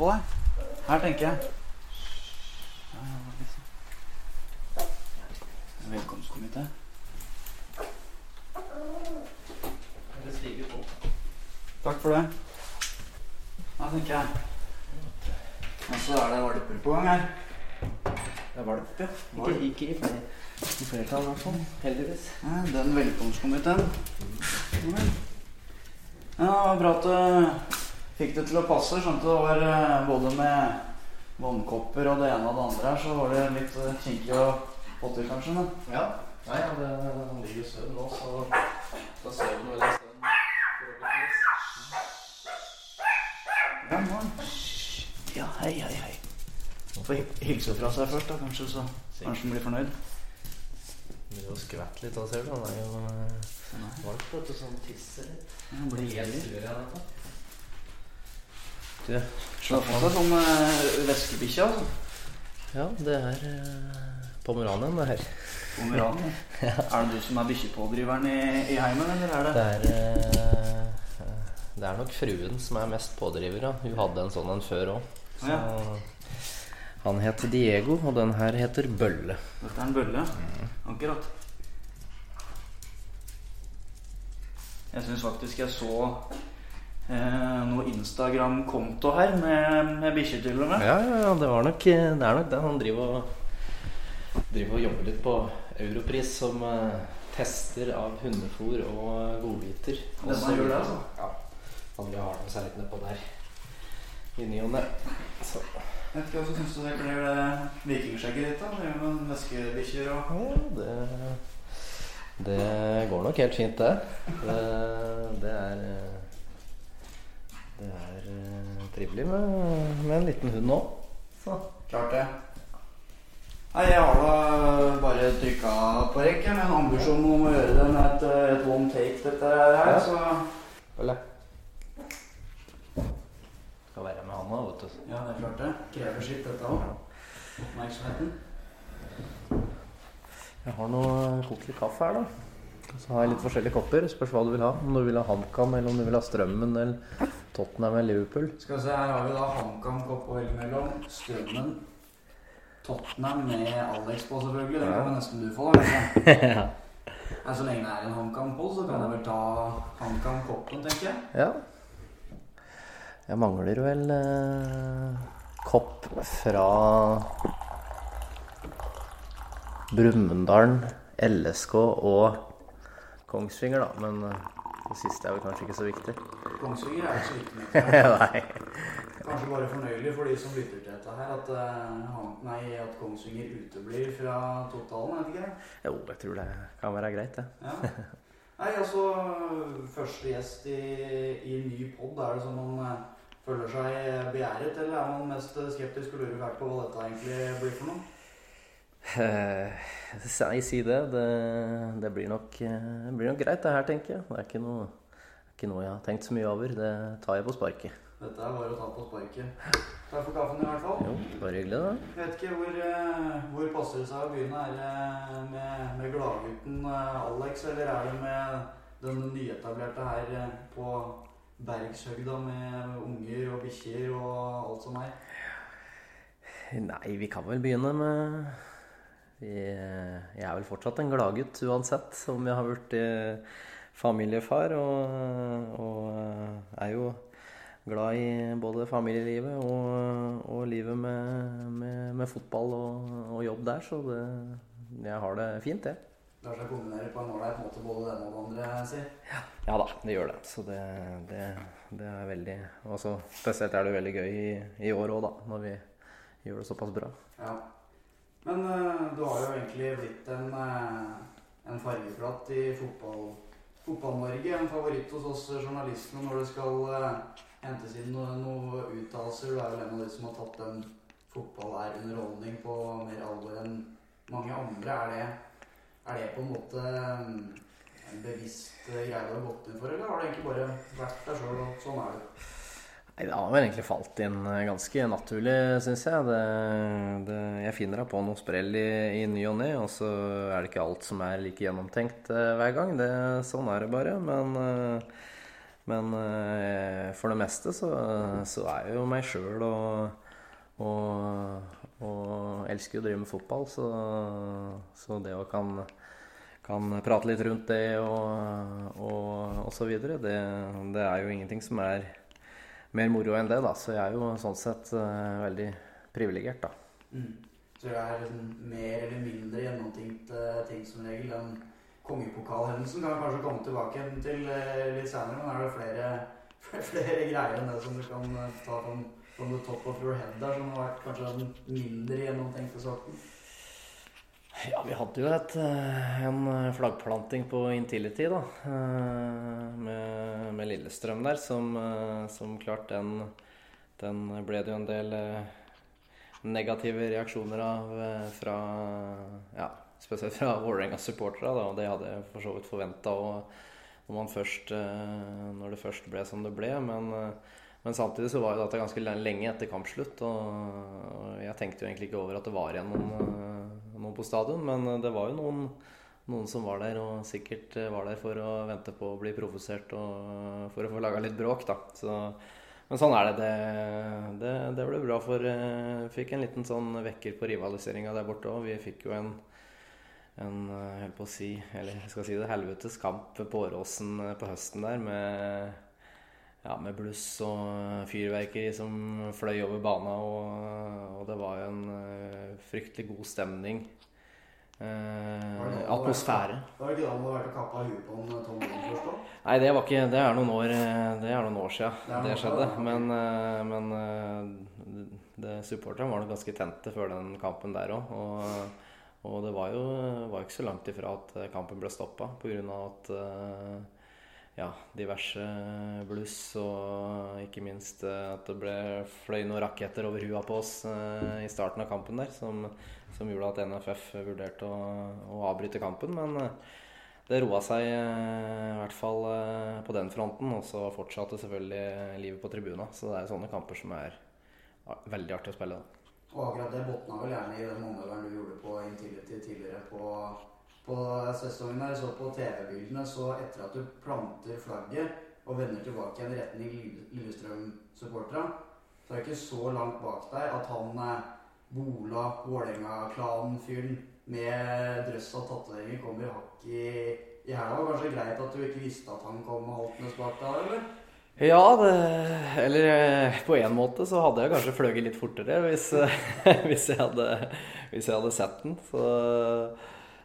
på deg. Her, tenker jeg. Velkomstkomité. Takk for det. Da tenker jeg. Og så er det valper på gang her. Det er valp, ja. Ikke, ikke i flere- i flertall, i hvert fall. Heldigvis. Ja, den velkomstkomiteen. Ja, bra at du fikk det til å passe. Skjønte det var eh, både med vannkopper og det ene og det andre her, så var det litt eh, kinkig å få til, kanskje. Men Ja. Nei, ja, det, han ligger i søvn nå, så da ser vi vel en stund. ja, nå. Ja, hei, hei, hei. Få hi- hilse fra seg først, da, kanskje, så kanskje han blir fornøyd. Begynner jo å skvette litt, da ser du. Han er jo eh, valp, vet du, som tisser litt. Han blir Helt sur av dette. Du, Så har fått sånn uh, veskebikkje, altså. ja, det er uh, pomeranien, det her. Pomeranian. Er det du som er bikkjepådriveren i, i heimen, eller er det Det er uh, Det er nok fruen som er mest pådriver, ja. Hun hadde en sånn en før òg. Så han heter Diego, og den her heter Bølle. Dette er en bølle, akkurat. Jeg syns faktisk jeg så eh, noe Instagram-konto her med, med bikkjer til og med. Ja, ja, det var nok det er nok det. Han driver og, driver og jobber litt på Europris som eh, tester av hundefôr og godbiter. Denne gjør det, altså? Ja. Han vil ha noen seg på der. I ny og ne. Jeg vet ikke hva syns du det kler det vikingskjegget ditt? da? Det er jo med veskebikkjer og ja, det Det går nok helt fint, det. Det, det er eh, Det er uh, trivelig med, med en liten hund òg. Så Klart det. Nei, jeg har da bare trykka på rekk med en ambisjon om å gjøre det med et, et one take, dette her. Ja. Så Vel, Skal være med han òg, vet du. ja, det er klart det. Krever sitt, dette òg. Oppmerksomheten. Jeg har noe kokt litt kaffe her, da. Så har jeg litt forskjellige kopper. Spørs hva du vil ha. Om du vil ha HamKam, eller om du vil ha Strømmen, eller Tottenham eller Liverpool. Skal vi se, her har vi da HamKam-kopp å velge mellom. Strømmen. Tottenham med Alex på, selvfølgelig. Det kan nesten du få. da, ja. Så lenge det er en HamKam på, så kan jeg vel ta HamKam-koppen, tenker jeg. ja. Jeg mangler vel eh, kopp fra Brumunddal, LSK og Kongsvinger, da. Men eh, det siste er vel kanskje ikke så viktig. Kongsvinger er ikke så viktig. Nei. Kanskje bare fornøyelig for de som lytter til dette her, at, uh, nei, at Kongsvinger uteblir fra totalen, det ikke det? Jo, jeg tror det kan være greit, det. Ja. Nei, altså, første gjest i, i ny pod, er det sånn man eh, føler seg begjæret, eller er man mest skeptisk og lurer fælt på hva dette egentlig blir for noe? Eh, Jeg si det. det. Det blir nok, eh, blir nok greit, det her, tenker jeg. Det er ikke noe, ikke noe jeg har tenkt så mye over. Det tar jeg på sparket. Dette er bare å ta på sparket. Takk for kaffen i hvert fall. Jo, bare hyggelig, da. Vet ikke hvor, eh, hvor passer det seg å begynne. Er det med, med gladgutten Alex, eller er det med den nyetablerte her på Bergshøgda med unger og bikkjer og alt som er? Nei, vi kan vel begynne med Jeg er vel fortsatt en gladgutt uansett, om jeg har blitt eh, familiefar. Og, og er jo glad i både familielivet og, og livet med, med, med fotball og, og jobb der. Så det, jeg har det fint, jeg. Lar seg kombinere på en ålreit måte både det ene og det andre, sier. Ja da, det gjør det. Så det, det, det er veldig Og spesielt er det veldig gøy i, i år òg, da. Når vi gjør det såpass bra. Ja. Men uh, du har jo egentlig blitt en, uh, en fargeklatt i fotball, Fotball-Norge. En favoritt hos oss journalistene når det skal uh, hentes inn noen noe uttalelser. Du er vel en av de som har tatt den fotball er underholdning på mer alvor enn mange andre. Er det, er det på en måte um, en bevisst eh, greie du har gått inn for, eller har det egentlig bare vært deg sjøl, og sånn er det? Nei, Det har vel egentlig falt inn eh, ganske naturlig, syns jeg. Det, det, jeg finner da på noe sprell i, i ny og ne, og så er det ikke alt som er like gjennomtenkt eh, hver gang. Det, sånn er det bare. Men, eh, Men eh, for det meste så, så er jo meg sjøl og, og, og elsker å drive med fotball. Så, så det å kan, kan prate litt rundt det og, og, og så videre, det, det er jo ingenting som er mer moro enn det, da. Så jeg er jo sånn sett uh, veldig privilegert, da. Mm. Så det er liksom mer eller mindre gjennomtenkte ting som regel. Den kongepokalhendelsen kan kanskje komme tilbake til uh, litt senere, men er det flere, flere greier enn det som du kan uh, ta fra the top of your head der, som har vært kanskje den mindre gjennomtenkte sorten? Ja, vi hadde jo et, en flaggplanting på Intility, da. Med, med Lillestrøm der, som, som klart den, den ble det jo en del negative reaksjoner av fra ja, spesielt fra Vålerenga-supportere. Og det hadde jeg for så vidt forventa når, når det først ble som det ble. Men, men samtidig så var jo dette ganske lenge etter kampslutt. Og jeg tenkte jo egentlig ikke over at det var igjen noen, noen på stadion. Men det var jo noen, noen, som var der, og sikkert var der for å vente på å bli provosert og for å få laga litt bråk, da. Så, men sånn er det. Det, det, det ble bra for Fikk en liten sånn vekker på rivaliseringa der borte òg. Vi fikk jo en en helt på å si, eller jeg skal si det, helvetes kamp på Åråsen på høsten der med, ja, med bluss og fyrverkeri som fløy over bana. Og, og det var jo en uh, fryktelig god stemning. Uh, atmosfære. Var det ikke da hadde vært og kappa huet på en Tom Lund først? da? Nei, det var ikke Det er noen år, det er noen år siden det, det skjedde. Men, men det, supporterne var nok ganske tente før den kampen der òg. Og og det var jo var ikke så langt ifra at kampen ble stoppa pga. at ja, diverse bluss og ikke minst at det ble fløy noen raketter over hua på oss i starten av kampen der, som, som gjorde at NFF vurderte å, å, avbryte kampen. Men det roa seg i hvert fall på den fronten, og så fortsatte selvfølgelig livet på tribuna. Så det er sånne kamper som er veldig artig å spille. Og akkurat det botna vel gjerne i den manøveren du gjorde på Intility tidligere på, på sesongen der. Så på TV-bildene, så etter at du planter flagget og vender tilbake igjen i retning Lillestrøm-supportera, så er det ikke så langt bak deg at han Bola, Vålerenga-klanen-fyren med drøss av tatoveringer kommer hakk i, i hæla. Kanskje greit at du ikke visste at han kom haltende bak deg, eller? Ja, det, eller på en måte så hadde jeg kanskje fløyet litt fortere hvis, hvis, jeg hadde, hvis, jeg hadde, sett den. Så,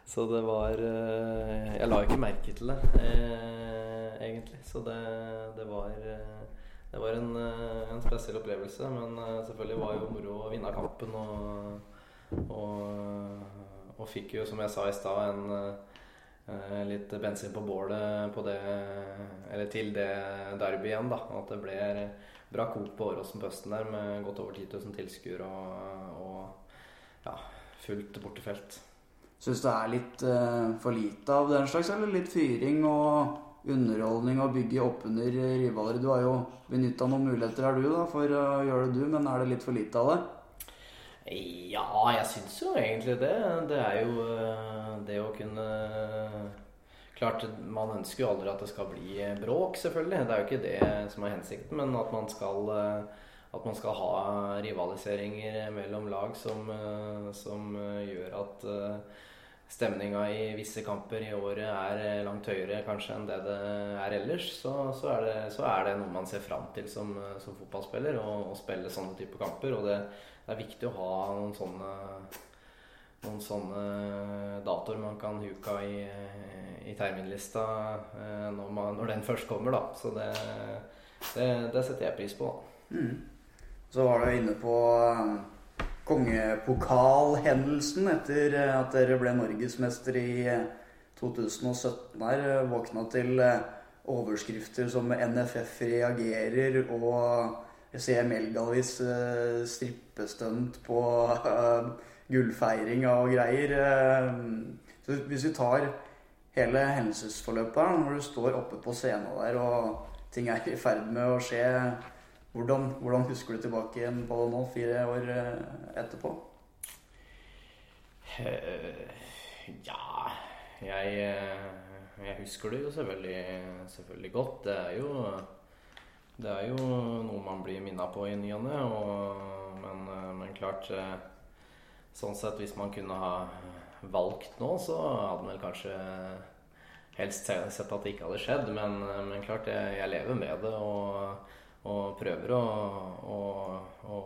så, det var Jeg la ikke merke til det, eh, egentlig. Så det, det var, det var en, en, spesiell opplevelse. Men selvfølgelig var det jo moro å vinne kampen. Og, og, og fikk jo, som jeg sa i stad, en Eh, litt bensin på bålet på det, eller til det derby igjen. da, At det ble bra kok på Åråsen på høsten der med godt over 10 000 tilskuere og, og ja, fullt bortefelt. Syns det er litt uh, for lite av den slags, eller litt fyring og underholdning og bygge opp under rivaler? Du har jo benytta noen muligheter her du da, for å gjøre det, du, men er det litt for lite av det? Ja, jeg syns jo egentlig det. Det er jo eh, det å kunne Klart, man ønsker jo aldri at det skal bli bråk, selvfølgelig. Det er jo ikke det som er hensikten. Men at man skal, eh, at man skal ha rivaliseringer mellom lag som, eh, som gjør at stemninga i visse kamper i året er langt høyere kanskje enn det det er ellers, så, så, er, det, så er, det, noe man ser fram til som, som fotballspiller, å spille sånne typer kamper. Og det, det er viktig å ha noen sånne, noen sånne datoer man kan huka i, i terminlista eh, når, man, når, den først kommer, da. Så det, det, setter jeg pris på. Mm. Så var du inne på kongepokalhendelsen etter eh, at dere ble norgesmester i 2017 her. Våkna til overskrifter som NFF reagerer og ser Melgalvis strippestunt på gullfeiringa og greier. Så hvis vi tar hele hendelsesforløpet når du står oppe på scenen der og ting er i ferd med å skje, hvordan, hvordan husker du tilbake igjen på det nå, fire år etterpå? Ja Jeg, jeg husker det jo selvfølgelig, selvfølgelig godt. Det er jo det er jo noe man blir minna på i ny og ne. Men, eh, men, klart Sånn sett, hvis man kunne ha valgt nå, så hadde man vel kanskje helst sett at det ikke hadde skjedd. Men, men klart, jeg, jeg, lever med det og, og prøver å, å, å,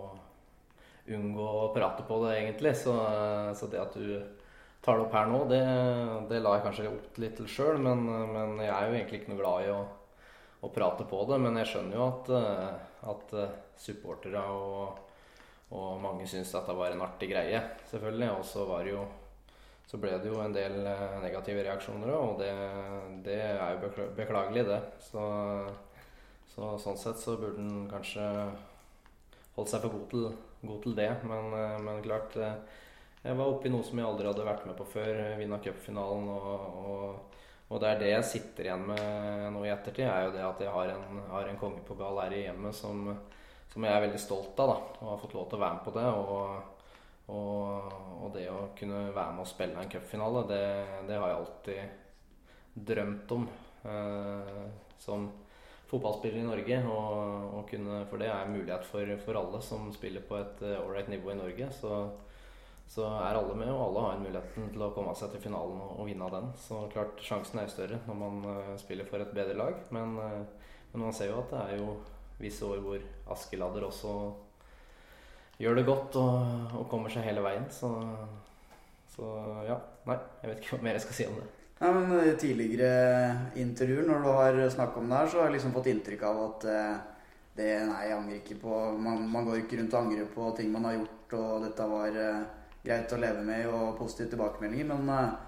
unngå å prate på det, egentlig. Så, så det at du tar det opp her nå, det, det la jeg kanskje opp litt til sjøl. Men, men, jeg er jo egentlig ikke noe glad i å, å prate på det. Men jeg skjønner jo at, at supportere og, og, mange syns dette var en artig greie, selvfølgelig. Og så var det jo så ble det jo en del negative reaksjoner og det, det, er jo beklagelig, det. Så, så, sånn sett så burde han kanskje holdt seg for god til, god til det. Men, men klart jeg var oppe i noe som jeg aldri hadde vært med på før. Vinna cupfinalen. Og, og, og, det er det jeg sitter igjen med nå i ettertid, er jo det at jeg har en, har en kongepokal her i hjemmet som, som, jeg er veldig stolt av. da, Og har fått lov til å være med på det. Og, og det å kunne være med og spille en cupfinale, det, det, har jeg alltid drømt om. Eh, som fotballspiller i Norge. Og, kunne, for det er en mulighet for, for alle som spiller på et ålreit eh, nivå i Norge. Så så er alle med, og alle har en muligheten til å komme seg til finalen og, og vinne den. Så klart sjansen er større når man uh, spiller for et bedre lag. Men, uh, men, man ser jo at det er jo visse år hvor Askeladder også gjør det godt og, og kommer seg hele veien. Så, så, ja. Nei, jeg vet ikke hva mer jeg skal si om det. Nei, men I tidligere intervjuer når du har snakket om det her, så har jeg liksom fått inntrykk av at eh, det Nei, jeg angrer ikke på man, man, går ikke rundt og angrer på ting man har gjort, og dette var greit å leve med og positive tilbakemeldinger. Men eh,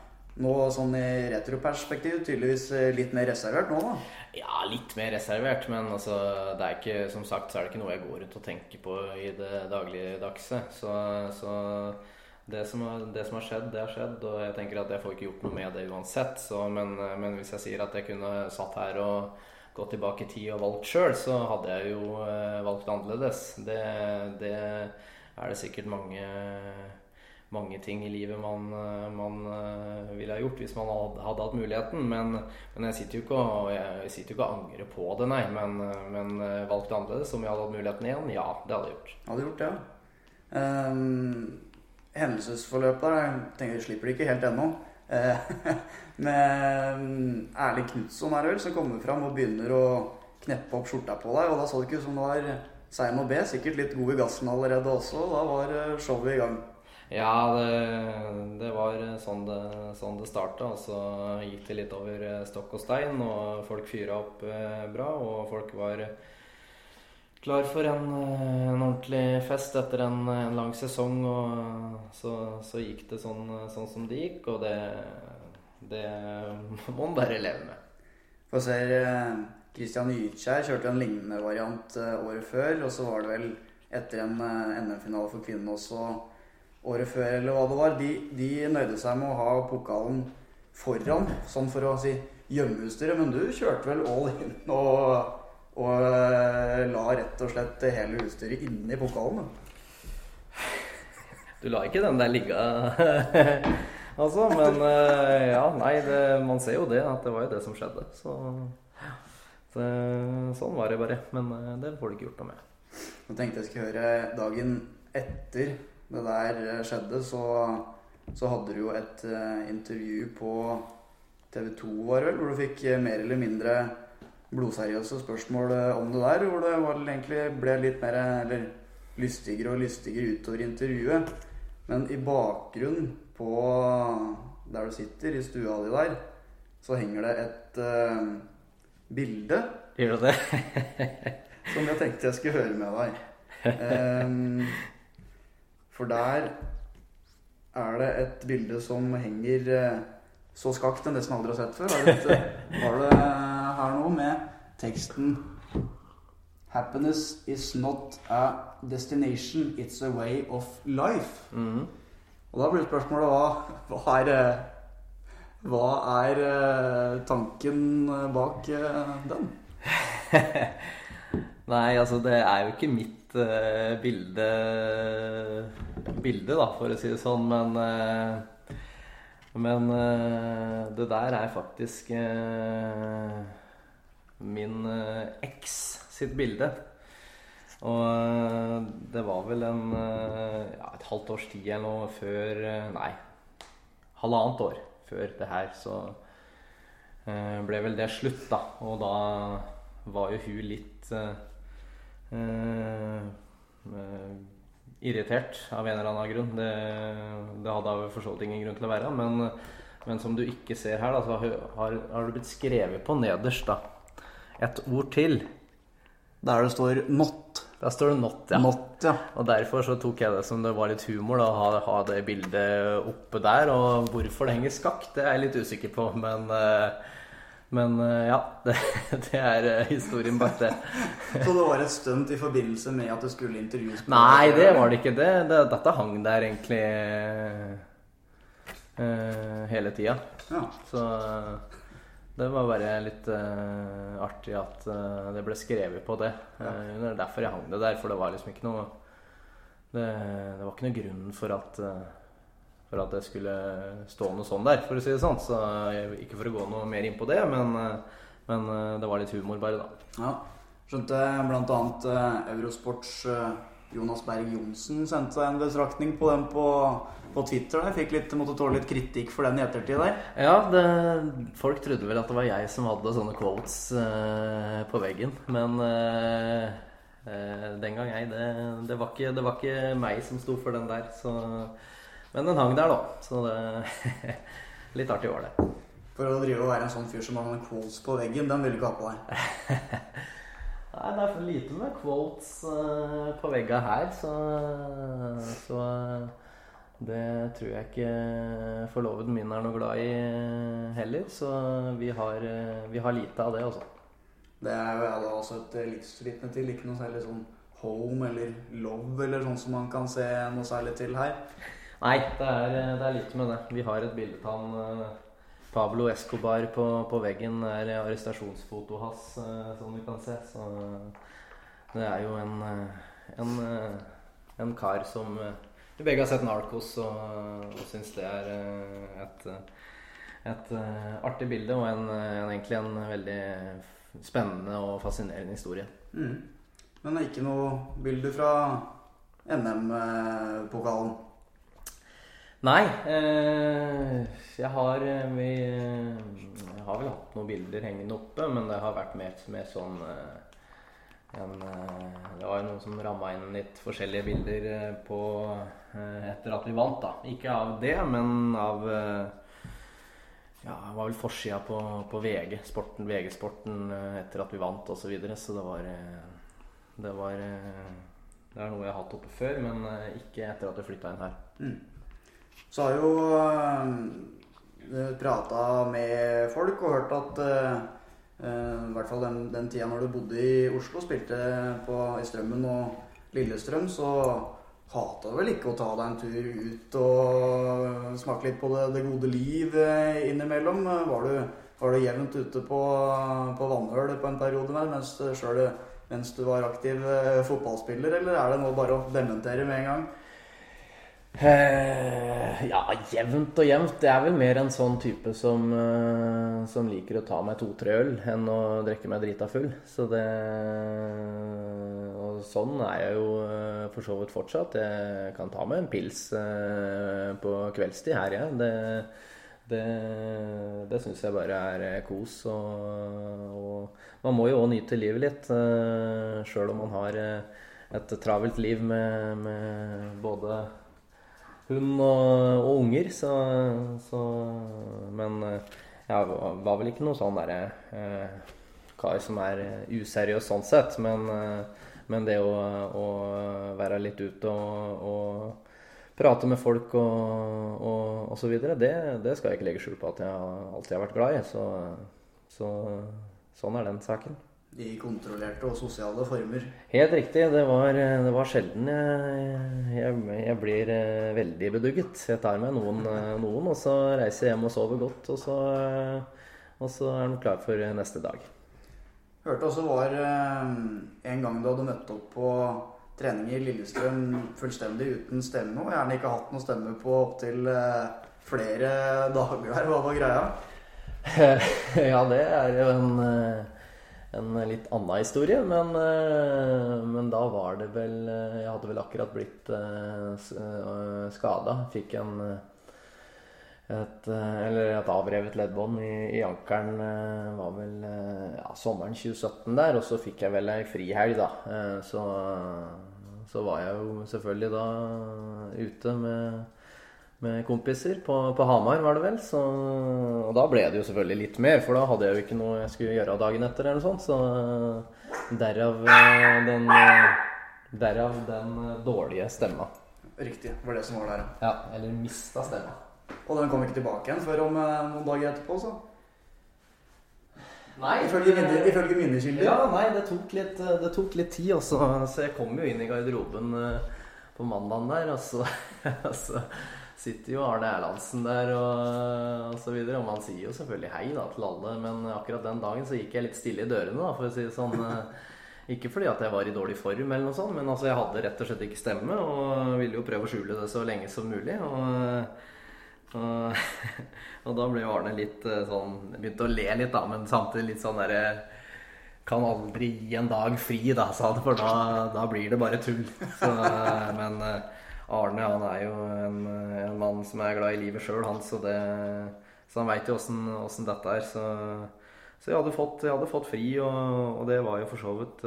nå sånn i retroperspektiv tydeligvis eh, litt mer reservert nå, da? Ja, litt mer reservert. Men altså, det er ikke, som sagt så er det ikke noe jeg går rundt og tenker på i det dagligdagse. Så, så det, som har, det som har, skjedd, det har skjedd. Og jeg tenker at jeg får ikke gjort noe med det uansett. Så, men, men, hvis jeg sier at jeg kunne satt her og gått tilbake i tid og valgt sjøl, så hadde jeg jo eh, valgt annerledes. Det, det er det sikkert mange mange ting i livet man, eh, man uh, ville ha gjort hvis man hadde, hadde hatt muligheten. Men, men, jeg sitter jo ikke og, jeg sitter og angrer på det, nei. Men, eh, men uh, valgt annerledes om jeg hadde hatt muligheten igjen? Ja, det hadde jeg gjort. Hadde gjort ja. Um, hendelsesforløpet der jeg tenker jeg slipper det ikke helt ennå. med um, Erling Knutson er vel, som kommer fram og begynner å kneppe opp skjorta på deg. Og da så det ikke ut som det var Seim og B. Sikkert litt god i gassen allerede også. Da var showet i gang. Ja, det, det var sånn det, sånn det starta. Og så gikk det litt over stokk og stein, og folk fyra opp eh, bra. Og folk var klar for en, en ordentlig fest etter en, en, lang sesong. Og så, så gikk det sånn, sånn, som det gikk, og det, det må man bare leve med. Få se, Kristian Ytskjær kjørte en lignende variant eh, året før, og så var det vel etter en eh, NM-finale for kvinnene også året før, eller hva det var, de, de nøyde seg med å ha pokalen foran, sånn for å si gjemmeutstyret. Men du kjørte vel all in og, og uh, la rett og slett hele utstyret inni pokalen? Du la ikke den der ligge, altså. Men uh, ja, nei, det, man ser jo det, at det var jo det som skjedde. Så det, sånn var det bare. Men uh, det får du ikke gjort noe med. Nå tenkte jeg skulle høre dagen etter det der eh, skjedde, så, så hadde du jo et intervju på TV 2, var det vel, hvor du fikk mer eller mindre blodseriøse spørsmål om det der. Hvor det var, egentlig ble litt mer eller lystigere og lystigere utover intervjuet. Men i bakgrunnen på der du sitter, i stua di der, så henger det et uh, bilde. Gjør det? som jeg tenkte jeg skulle høre med deg. Um, For der er det et bilde som henger uh, så skakt enn jeg som aldri har sett før. Har det, var det her nå med teksten Happiness is not a destination, it's a way of life. Mm. Og da blir spørsmålet hva, hva er eh, hva er eh, tanken bak den? Nei, altså det er jo ikke mitt uh, bilde bilde, da, for å si det sånn. Men, uh, men uh, det der er faktisk min eh, eks sitt bilde. Og eh, det var vel en, eh, ja, et halvt års tid eller noe før Nei, halvannet år før det her, så ble vel det slutt, da. Og da var jo hun litt eh, irritert av en eller annen grunn. Det, det hadde hun for så vidt ingen grunn til å være. Men, men som du ikke ser her, da, så har, har det blitt skrevet på nederst da, et ord til. Der det står 'not'. Der står det 'not', ja. Not, ja. Og derfor så tok jeg det som det var litt humor da, å ha, ha det bildet oppe der. Og hvorfor det henger skakk, det er jeg litt usikker på, men eh, men eh, ja, det, det er eh, historien bak det. Så det var et stunt i forbindelse med at det skulle intervjues? Nei, det var det ikke. Det, det, dette hang der egentlig hele tida. Ja. Så det var bare litt uh, artig at uh, det ble skrevet på det. Eh, det er derfor jeg hang det der, for det var liksom ikke noe Det, det var ikke noe grunn for at for at det skulle stå noe sånn der, for å si det sånn. Så jeg, ikke for å gå noe mer inn på det, men, men det var litt humor, bare, da. ja. Skjønte bl.a. Uh, Eurosports eh, Jonas Berg Johnsen sendte en betraktning på den på, på Twitter. Jeg fikk litt, måtte tåle litt kritikk for den i ettertid der. Ja, det, folk trodde vel at det var jeg som hadde sånne quotes eh, på veggen. Men eh, eh, den gang ei. Det, det, var ikke, det var ikke meg som sto for den der. Så, men den hang der, da. Så det Litt artig var det. For å drive og være en sånn fyr som har noen quotes på veggen, den vil du ikke ha på deg. Nei, det er for lite med quotes uh, på vegga her, så, så det tror jeg ikke forloveden min er noe glad i eh, heller. Så vi har, eh, vi har lite av det, altså. Det er jo alle også et livsvitne til. Ikke noe særlig sånn home eller love eller sånn som man kan se noe særlig til her. Nei, det er, det er lite med det. Vi har et bilde av han eh, Pablo Escobar på, på veggen. Er arrestasjonsfotoet hans, eh, som du kan se. Så det er jo en, eh, en, eh, en kar som eh, Vi begge har sett Narcos og, og syns det er eh, et, et eh, artig bilde og en, en, egentlig en veldig spennende og fascinerende historie. Mm. Men det er ikke noe bilde fra NM-pokalen. Nei, eh, jeg har eh, vi, Jeg har vel hatt noen bilder hengende oppe, men det har vært mer, mer sånn eh, en, eh, Det var jo noen som ramma inn litt forskjellige bilder eh, på eh, etter at vi vant, da. Ikke av det, men av eh, ja, det var vel forsida på, på VG, sporten, VG-sporten eh, etter at vi vant osv. Så, videre, så det var eh, Det var eh, Det er noe jeg har hatt oppe før, men eh, ikke etter at jeg flytta inn her. Mm. Så har jo uh, prata med folk og hørt at eh, eh, i hvert fall den, den tida når du bodde i Oslo, spilte på, i Strømmen og Lillestrøm, så hata vel ikke å ta deg en tur ut og smake litt på det, det gode liv eh, innimellom? Var du, var du jevnt ute på, på vannhøl på en periode der, mens, selv, mens du var aktiv eh, fotballspiller, eller er det nå bare å dementere med en gang? Eh, ja, jevnt og jevnt. Det er vel mer en sånn type som, eh, som liker å ta meg to-tre øl enn å drikke meg drita full. Så det Og sånn er jeg jo eh, for så vidt fortsatt. Jeg kan ta meg en pils på kveldstid her, jeg. Det, det, det syns jeg bare er kos. Og, og man må jo òg nyte livet litt, sjøl om man har et travelt liv med, med både hund og, og unger, så, så Men eh, jeg var, vel ikke noe sånn derre eh, kar som er useriøs sånn sett. Men, eh, men det å, å være litt ute og, og prate med folk og, og, og så videre, det, det skal jeg ikke legge skjul på at jeg alltid har vært glad i. Så, så sånn er den saken. I kontrollerte og sosiale former. Helt riktig. Det var, det var sjelden jeg, jeg, jeg blir eh, veldig bedugget. Jeg tar meg noen, eh, noen, og så reiser jeg hjem og sover godt. Og så, eh, og så er den klar for neste dag. Hørte også var en gang du hadde møtt opp på trening i Lillestrøm fullstendig uten stemme, og gjerne ikke hatt noe stemme på opptil flere dager her. Hva var greia? ja, det er jo en, en litt annen historie. Men, eh, men, da var det vel eh, Jeg hadde vel akkurat blitt uh, skada. Fikk en et, eller et avrevet leddbånd i, i ankelen var vel ja, sommeren 2017 der. Og så fikk jeg vel ei frihelg, da. Så, så var jeg jo selvfølgelig da ute med med kompiser på, på, Hamar, var det vel. Så, og da ble det jo selvfølgelig litt mer, for da hadde jeg jo ikke noe jeg skulle gjøre dagen etter. eller noe sånt, Så derav eh, den, eh, derav den dårlige stemma. Riktig. Var det som var der, ja. Eller mista stemma. Og den kom ikke tilbake igjen før om eh, noen dager etterpå, så? Nei. Ifølge, minne, ifølge minnekilder? Ja, nei, det tok litt, det tok litt tid også. Så jeg kom jo inn i garderoben på mandagen der, og så, så sitter jo Arne Erlandsen der og, og så videre. Og man sier jo selvfølgelig hei da til alle, men akkurat den dagen så gikk jeg litt stille i dørene, da, for å si det sånn. Eh, ikke fordi at jeg var i dårlig form, eller noe sånt, men altså jeg hadde rett og slett ikke stemme. Og ville jo prøve å skjule det så lenge som mulig. Og, og, og da ble jo Arne litt eh, sånn Begynte å le litt, da, men samtidig litt sånn derre kan aldri gi en dag fri, da, sa han, for da, da blir det bare tull. Så, men Arne han er jo en, en mann som er glad i livet sjøl, han. Så, det, så han veit jo åssen dette er. Så, så jeg, hadde fått, jeg, hadde fått, fri, og, og, det var jo for så vidt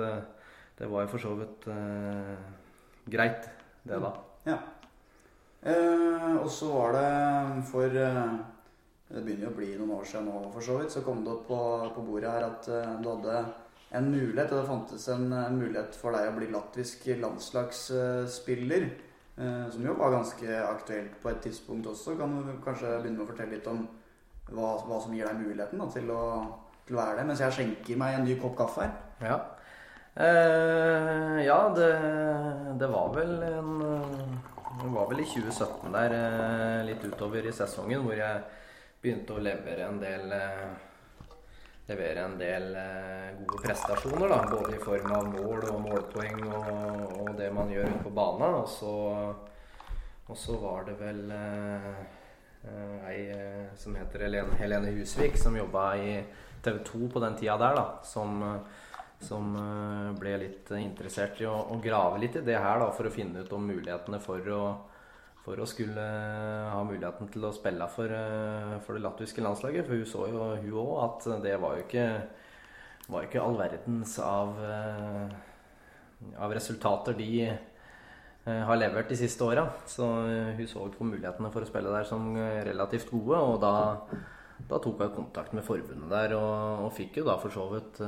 Det var jo for så vidt uh, greit, det, da. Ja. Eh, og så var det for uh, Det begynner jo å bli noen år siden nå, for så vidt. Så kom det opp på, på bordet her at uh, du hadde en mulighet, og det fantes en, en, mulighet for deg å bli latvisk landslagsspiller. Eh, som jo var ganske aktuelt på et tidspunkt også. Kan du kanskje begynne med å fortelle litt om hva, hva som gir deg muligheten da, til, å, til, å, være det, mens jeg skjenker meg en ny kopp kaffe her? Ja, eh, ja det, det, var vel en Det var vel i 2017 der, eh, litt utover i sesongen, hvor jeg begynte å levere en del eh, levere en del eh, gode prestasjoner. Da, både i form av mål og målpoeng og, og det man gjør på banen. Og så, var det vel eh, eh eh, som heter Helene, Helene Husvik, som jobba i TV 2 på den tida der, da, som, som ble litt interessert i å, å, grave litt i det her da, for å finne ut om mulighetene for å for å skulle ha muligheten til å spille for, eh, for det latviske landslaget. For hun så jo hun òg at det var jo ikke, var ikke all verdens av, eh, av resultater de eh, har levert de siste åra. Så hun så på mulighetene for å spille der som relativt gode. Og da, da tok hun kontakt med forbundet der og, og, fikk jo da for så vidt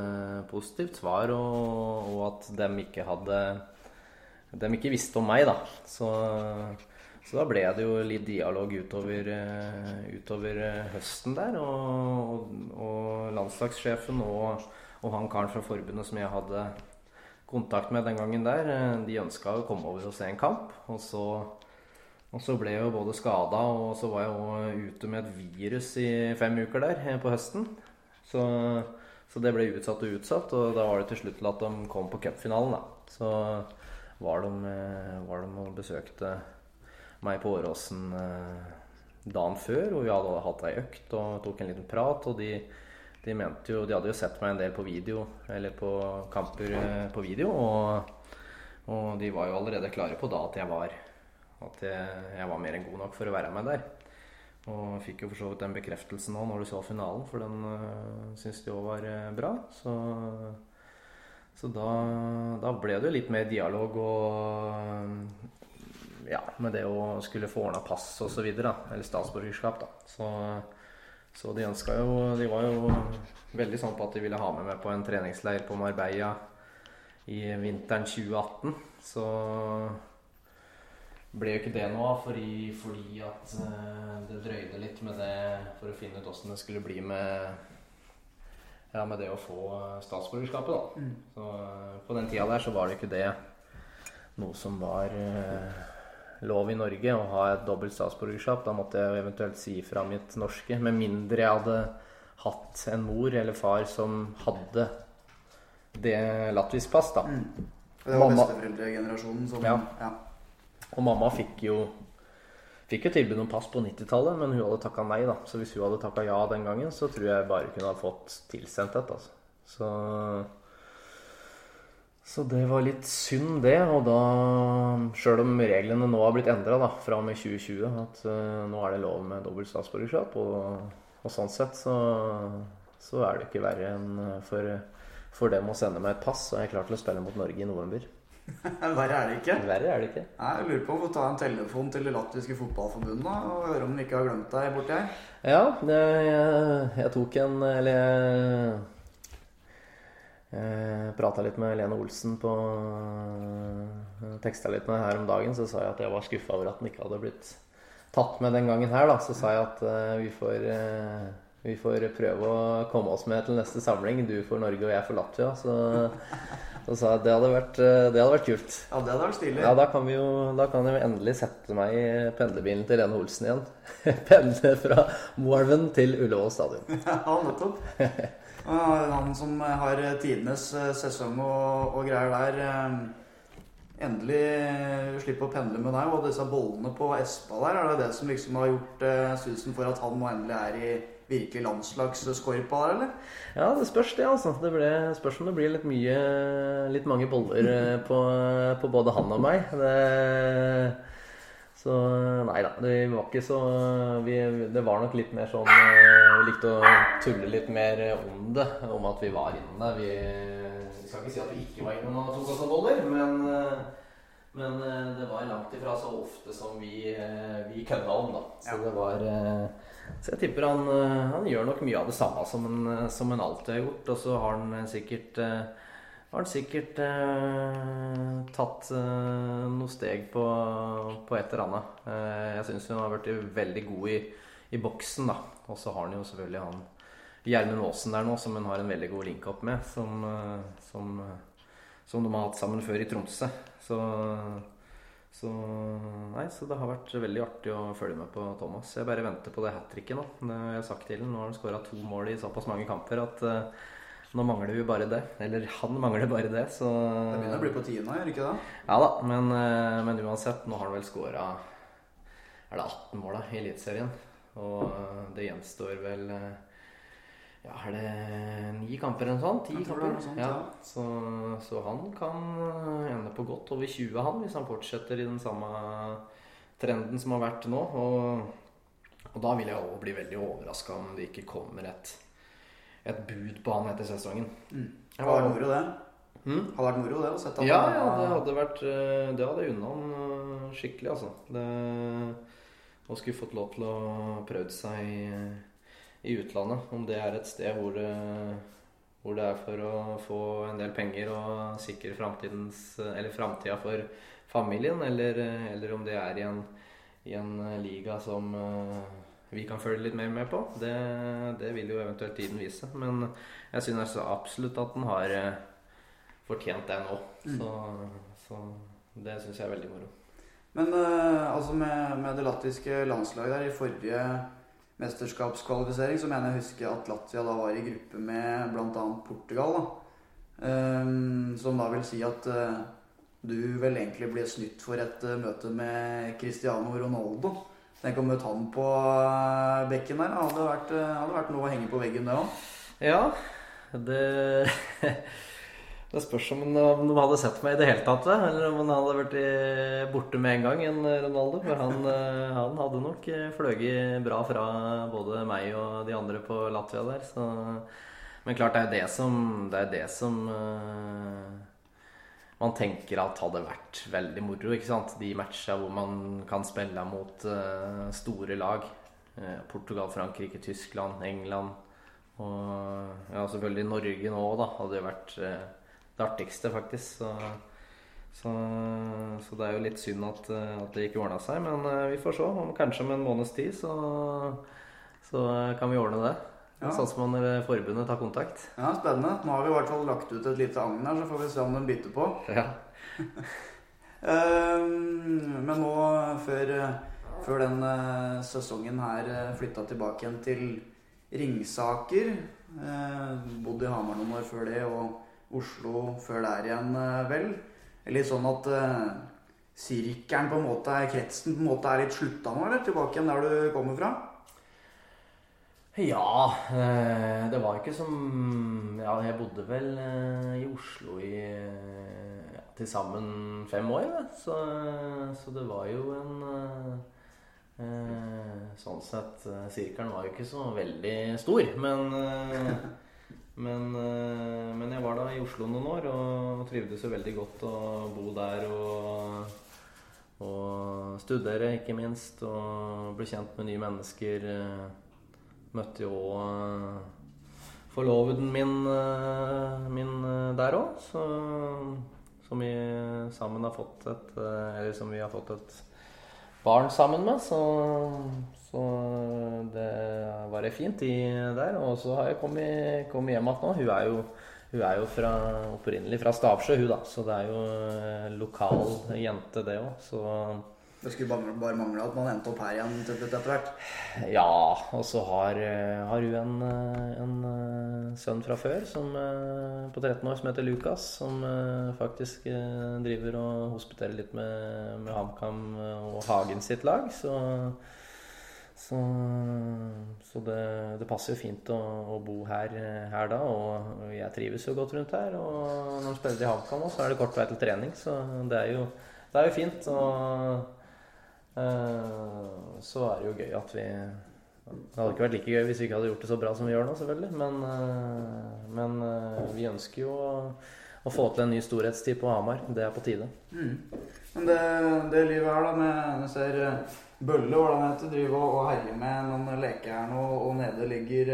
positivt svar. Og, og at de ikke hadde De ikke visste om meg, da. Så så da ble det jo litt dialog utover, eh, utover eh, høsten der. Og, og, landslagssjefen og, og, han karen fra forbundet som jeg hadde kontakt med den gangen der, eh, de ønska å komme over og se en kamp. Og så, og så ble jeg jo både skada, og så var jeg òg ute med et virus i fem uker der på høsten. Så, så, det ble utsatt og utsatt, og da var det til slutt til at de kom på cupfinalen. Så var de, var de og besøkte meg på Åråsen eh, dagen før, og vi hadde hatt ei økt og tok en liten prat. Og de, de, mente jo De hadde jo sett meg en del på video, eller på kamper eh, på video, og, og de var jo allerede klare på da at jeg var At jeg, jeg var mer enn god nok for å være med der. Og fikk jo for så vidt den bekreftelsen nå når du så finalen, for den øh, syns de òg var bra. Så, så da, da, ble det jo litt mer dialog og ja, med det å skulle få ordna pass videre, eller statsborgerskap, da. Så, så de ønska jo De var jo veldig sånn på at de ville ha med meg på en treningsleir på Marbella i vinteren 2018. Så ble jo ikke det noe av fordi, fordi, at uh, det drøyde litt med det for å finne ut åssen det skulle bli med ja, med det å få statsborgerskapet, da. Mm. Så uh, på den tida der så var det ikke det noe som var uh, lov i Norge å ha et dobbelt statsborgerskap. Da måtte jeg eventuelt si fra mitt norske. Med mindre jeg hadde hatt en mor eller far som hadde det latvisk pass, da. Mm. Det var besteforeldregenerasjonen som ja. ja. Og mamma fikk jo Fikk jo tilbud om pass på 90-tallet, men hun hadde takka nei. da Så hvis hun hadde takka ja den gangen, så tror jeg bare kunne ha fått tilsendt et. Altså. Så så det var litt synd, det. Og da, sjøl om reglene nå har blitt endra fra og med 2020, at uh, nå er det lov med dobbelt statsborgerskap, og, og, sånn sett så, så, er det ikke verre enn for, for dem å sende meg et pass, så er jeg klar til å spille mot Norge i november. Verre er det ikke. Verre er det ikke. Nei, jeg lurer på om vi ta en telefon til det latviske fotballforbundet og høre om de ikke har glemt deg borti her. Ja, det, jeg, jeg, tok en Eller jeg, jeg prata litt med Lene Olsen på Teksta litt med her om dagen, så sa jeg at jeg var skuffa over at den ikke hadde blitt tatt med den gangen her, da. Så sa jeg at uh, vi får uh, vi får prøve å komme oss med til neste samling. Du for Norge og jeg for Latvia. Så så sa jeg at det hadde vært, eh, det hadde vært kult. Ja, det hadde vært stilig. Ja, da kan, vi jo, da kan jeg endelig sette meg i pendlerbilen til Lene Olsen igjen. Pendle fra Moelven til Ullevål stadion. ja, nettopp. Han som har tidenes eh, sesong og, og greier der. Eh, endelig slippe å pendle med deg. Og disse bollene på Espa der, er det det som liksom har gjort susen for at han nå endelig er i virkelig landslagsskorpa der, eller? Ja, det spørs det, altså. Det ble, spørs om det blir litt mye Litt mange boller eh, på, på både han og meg. Det, så nei da, det var ikke så vi, Det var nok litt mer sånn eh, Vi likte å tulle litt mer om det, om at vi var inne. Vi, vi skal ikke si at vi ikke var inne og tok oss noen boller, men men det var langt ifra så ofte som vi, vi kødda om, da. Så ja. det var så jeg tipper han, eh, han, gjør nok mye av det samme som han, eh, som han alltid har gjort. Og så har han eh, sikkert, har han sikkert eh, tatt eh, noe steg på, på, et eller annet. Eh, jeg syns hun har vært veldig god i, i boksen, da. Og så har han jo selvfølgelig han Gjermund Aasen der nå, som hun har en veldig god link-up med. Som, som, som, de har hatt sammen før i Tromsø. Så så, nei, så det har vært veldig artig å følge med på Thomas. Jeg bare venter på det hat tricket nå. Det har jeg sagt til ham. Nå har han skåra to mål i såpass mange kamper at uh, nå mangler vi bare det. Eller han mangler bare det, så Det begynner å bli på tiende, gjør ikke det? Ja da, men, uh, men, uansett, nå har han vel skåra Er det 18 mål da, i Eliteserien? Og uh, det gjenstår vel ja, er det ni kamper eller noe sånt? Ti kamper? Sånt, ja. ja. Så, så, han kan ende på godt over 20, han, hvis han fortsetter i den samme trenden som har vært nå. Og, og da vil jeg òg bli veldig overraska om det ikke kommer et, et bud på han etter sesongen. Mm. Det hadde vært moro, det. Mm? Hadde vært moro det å sette Ja, ja, det hadde vært eh, Det hadde unna han eh, skikkelig, altså. Det, og skulle fått lov til å prøvd seg i utlandet. Om det er et sted hvor det, hvor det er for å få en del penger og sikre framtida for familien, eller, eller, om det er i en, i en, liga som eh, vi kan følge litt mer med på. Det, det vil jo eventuelt tiden vise. Men jeg synes absolutt at den har eh, fortjent det nå. Mm. Så, så, det syns jeg er veldig moro. Men uh, altså med, med, det latviske landslaget der i forrige mesterskapskvalifisering, så mener jeg å huske at Latvia da var i gruppe med bl.a. Portugal. da. Um, som da vil si at uh, du vel egentlig ble snytt for et uh, møte med Cristiano Ronaldo. Tenk å møte han på uh, bekken der. Hadde vært, hadde vært noe å henge på veggen, det òg. Ja, det Det spørs om de hadde sett meg i det hele tatt, eller om han hadde vært borte med en gang, enn Ronaldo. For han, eh, han hadde nok eh, fløyet bra fra både meg og de andre på Latvia der. Så. Men klart, det er det som, det er det som man tenker at hadde vært veldig moro. ikke sant? De matcha hvor man kan spille mot uh, store lag. Uh, Portugal, Frankrike, Tyskland, England. Og ja, selvfølgelig Norge nå, da. Hadde jo vært det artigste, faktisk. Så, så, så, det er jo litt synd at, at det ikke ordna seg. Men uh, vi får se. Om kanskje om en måneds tid så, så kan vi ordne det. Ja. Sånn som når forbundet tar kontakt. Ja, Spennende. Nå har vi i hvert fall lagt ut et lite agn her, så får vi se om den biter på. Ja. uh, men nå, før, før den uh, sesongen her flytta tilbake igjen til Ringsaker Bodde i Hamar noen år før det. og Oslo før der igjen, eh, vel. Litt sånn at sirkelen på en måte, kretsen på en måte er litt slutta nå, eller? Tilbake igjen der du kommer fra? Ja, eh, det var ikke som Ja, jeg bodde vel eh, i Oslo i ja, til sammen fem år, ja. Så, så det var jo en eh, Sånn sett Sirkelen var jo ikke så veldig stor, men men, men, jeg var da i Oslo noen år og trivdes jo veldig godt å bo der og, og studere, ikke minst. Og bli kjent med nye mennesker. Møtte jo uh, forloveden min, uh, min uh, der òg. Som vi sammen har fått et Eller som vi har fått et barn sammen med. Så, så det var ei fin tid der. Og så har jeg kommet, kommet hjem igjen nå. Hun er jo, hun er jo fra, opprinnelig fra Stavsjø, hun da. Så det er jo lokal jente, det òg. Det skulle bare, bare mangle at man endte opp her igjen til etter hvert. Ja, og så har, eh, har hun en, eh, en, eh, sønn fra før som, på 13 år som heter Lukas. Som faktisk driver og hospiterer litt med, med HamKam og Hagen sitt lag. Så, så, så det, det, passer jo fint å, å bo her, her, da. Og jeg trives jo godt rundt her. Og når man spiller i HamKam, så er det kort vei til trening. Så det er jo, det er jo fint. og så er det jo gøy at vi Det hadde ikke vært like gøy hvis vi ikke hadde gjort det så bra som vi gjør nå, selvfølgelig. Men, eh, men eh, vi ønsker jo å, å, få til en ny storhetstid på Hamar. Det er på tide. Mm. Men det, det, livet her, da, med Jeg ser Bølle, hvordan det heter, driver og, og herjer med noen leker her nå, og nede ligger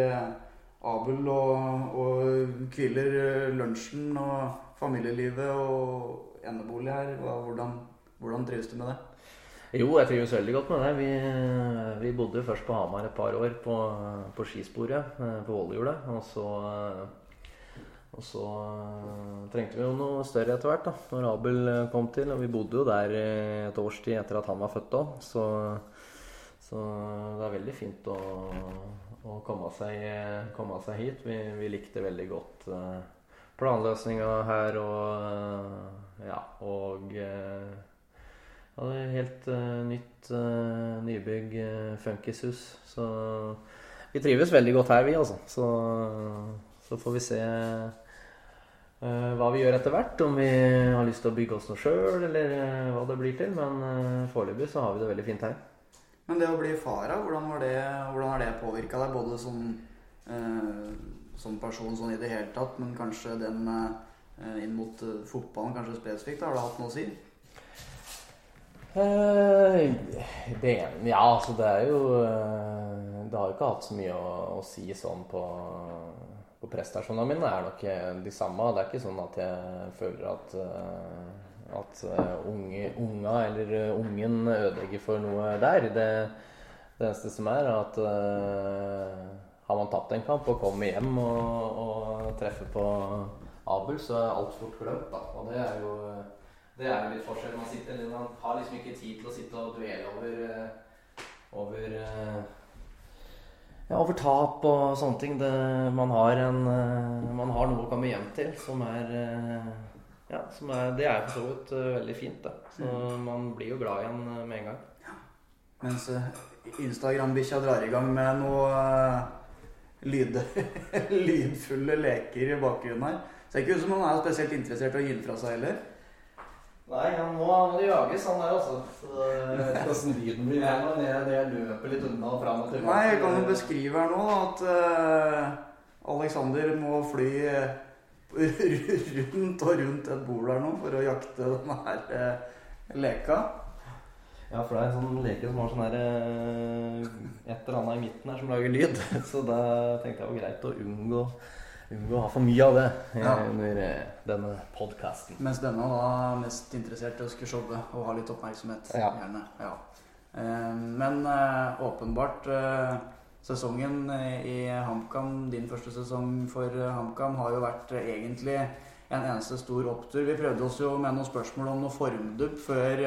Abel og, og hviller lunsjen og familielivet og enebolig her. Hvordan, hvordan trives du med det? Jo, jeg trives veldig godt med det. Vi, vi bodde først på Hamar et par år på, på skisporet eh, på Vålerhjulet. Og så, og så eh, trengte vi jo noe større etter hvert, da når Abel kom til. Og vi bodde jo der et års tid etter at han var født òg. Så, så, det er veldig fint å, å komme, seg, komme, seg, hit. Vi, vi, likte veldig godt eh, planløsninga her og ja, og ja, det er helt uh, nytt uh, nybygg, uh, funkishus. Så vi trives veldig godt her, vi, altså. Så, så får vi se hva vi gjør etter hvert. Om vi har lyst til å bygge oss noe sjøl, eller hva det blir til. Men uh, foreløpig så har vi det veldig fint her. Men det å bli far, hvordan, var det, hvordan har det påvirka deg? Både som, som, person sånn i det hele tatt, men kanskje den inn mot fotballen kanskje spesifikt? Har det hatt noe å si? Uh, ene ja, altså det er jo uh, Det har jo ikke hatt så mye å, å si sånn på, på prestasjonene mine. Det er nok eh, de samme. Det er ikke sånn at jeg føler at at unge, unga eller ungen ødelegger for noe der. Det, det eneste som er, er at har man tapt en kamp og kommer hjem og, og treffer på Abel, så er alt fort glemt. Da. Og det er jo det er jo litt forskjell. Man, sitter, man har liksom ikke tid til å sitte og dvele over, eh, over eh, ja, over tap og sånne ting. Det, man, har en, eh, man, har noe å komme hjem til som er ja, som er, Det er for så vidt veldig fint. Da. Så mm. man blir jo glad igjen med en gang. Ja. Mens Instagram-bikkja drar i gang med noe lyd, lydfulle leker i bakgrunnen her. Ser ikke ut som han er spesielt interessert i å gi fra seg heller. Nei, han må, det må jages, han der, altså. Så jeg vet ikke åssen lyden blir her når jeg, jeg løper litt unna og fram og tilbake. Nei, jeg kan jo beskrive her nå at uh, Alexander må fly eh, rundt og rundt et bord der nå for å jakte denne her uh, leka. Ja, for det er en sånn leke som har sånn her Et eller annet i midten her som lager lyd. Så da tenkte jeg det var greit å unngå unngå å ha for mye av det ja. under eh, denne podkasten. Mens denne var mest interessert i å skulle showe og ha litt oppmerksomhet. Ja. Gjerne. Ja. Eh, men eh, åpenbart Sesongen i HamKam, din første sesong for HamKam, har jo vært egentlig en eneste stor opptur. Vi prøvde oss jo med noen spørsmål om noe formdupp før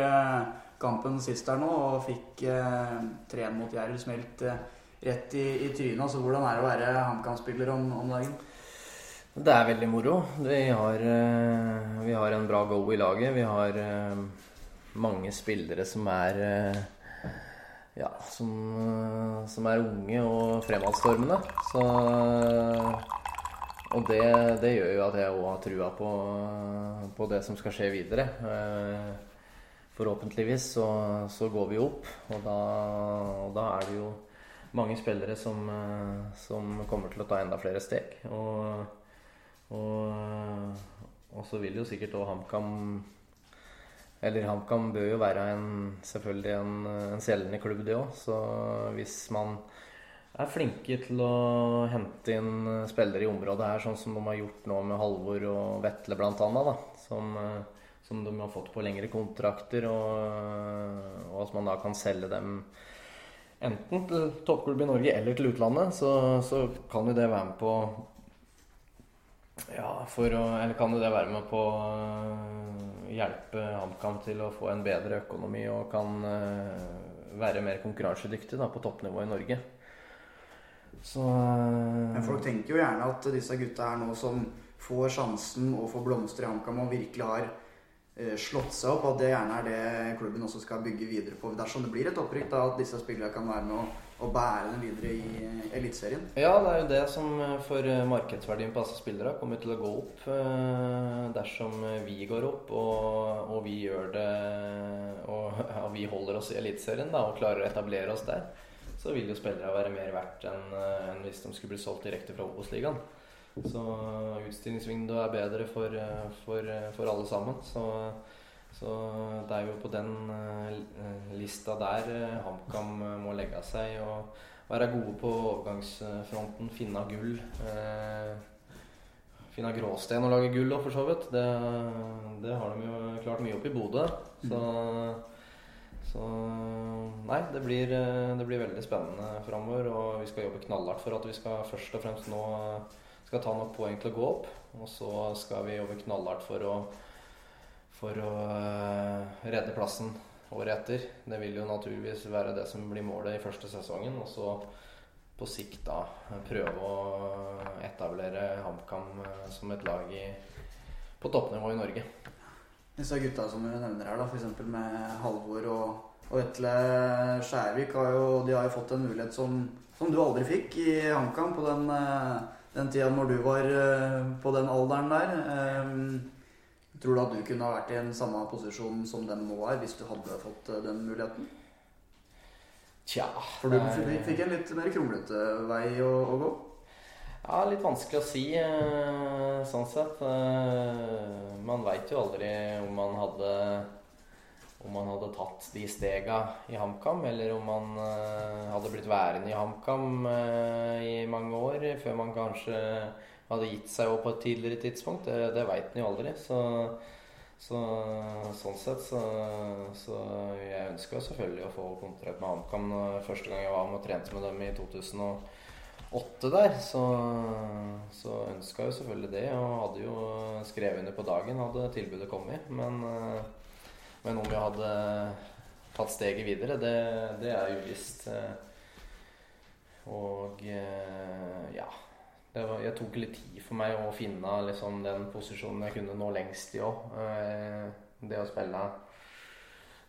kampen sist her nå, og fikk 3-1 mot Jerv smelt rett i, i trynet. Altså, hvordan er det å være HamKam-spiller om, om dagen? Det er veldig moro. Vi har, eh, vi har, en bra go i laget. Vi har eh, mange spillere som er eh, ja, som, som, er unge og fremadstormende. Så Og det, det, gjør jo at jeg òg har trua på, på, det som skal skje videre. Forhåpentligvis så, så går vi opp, og da, og da, er det jo mange spillere som, som kommer til å ta enda flere steg. Og, og, og så vil jo sikkert òg HamKam eller HamKam bør jo være en, selvfølgelig en, en selgende klubb, det òg. Så hvis man er flinke til å hente inn spillere i området her, sånn som de har gjort nå med Halvor og Vetle bl.a., som, som de har fått på lengre kontrakter, og, og at man da kan selge dem enten til toppklubb i Norge eller til utlandet, så, så kan jo det være med på ja, for å Eller kan det være med på å hjelpe HamKam til å få en bedre økonomi og kan uh, være mer konkurransedyktig da, på toppnivå i Norge. Så uh, Men folk tenker jo gjerne at disse gutta her nå som får sjansen og får blomstre i HamKam og virkelig har slått seg opp, at det gjerne er det klubben også skal bygge videre på. Dersom det blir et opprykk, da at disse spillerne kan være med å og bære den videre i eh, Eliteserien? Ja, det er jo det som eh, for eh, markedsverdien på spillere kommer til å gå opp dersom vi går opp og, og vi gjør det og ja, vi holder oss i Eliteserien og klarer å etablere oss der. Så vil jo spillere være mer verdt enn, enn hvis de skulle bli solgt direkte fra Obos-ligaen. Så utstillingsvinduet er bedre for, for, for alle sammen. Så så det er jo på den uh, lista der uh, HamKam uh, må legge seg og være gode på overgangsfronten. Finne gull. finne gråsten og lage gull òg, for så vidt. Det, det, har de jo klart mye opp i Bodø. Så, så Nei, det blir, det blir veldig spennende framover. Og vi skal jobbe knallhardt for at vi skal først og fremst nå skal ta nok poeng til å gå opp. Og så skal vi jobbe knallhardt for å for å eh, redde plassen året etter. Det vil jo naturligvis være det som blir målet i første sesongen. Og så på sikt da prøve å etablere HamKam eh, som et lag i, på toppnivå i Norge. Disse gutta som du nevner her, da, f.eks. med Halvor og, og Vetle Skjærvik, har jo, de har jo fått en mulighet som, som du aldri fikk i HamKam på den, eh, den tida når du var på den alderen der. Tror du at du kunne ha vært i en samme posisjon som dem nå er, hvis du hadde fått eh, den muligheten? Tja For du fikk en litt mer kronglete vei å, å, gå? Ja, litt vanskelig å si, eh, sånn sett. Eh, man veit jo aldri om man hadde om man hadde tatt de stega i HamKam, eller om man hadde blitt værende i HamKam i mange år før man kanskje hadde gitt seg opp på et tidligere tidspunkt. Det, det veit en jo aldri. Så, så, sånn sett så, så Jeg ønska selvfølgelig å få kontrakt med HamKam første gang jeg var med og trente med dem i 2008 der. Så, så ønska jo selvfølgelig det, og hadde jo skrevet under på dagen hadde tilbudet kommet. Men, men om jeg hadde tatt steget videre, det, det er uvisst. Og ja var, jeg tok litt tid for meg å finne liksom, den posisjonen jeg kunne nå lengst i òg. Eh, det å spille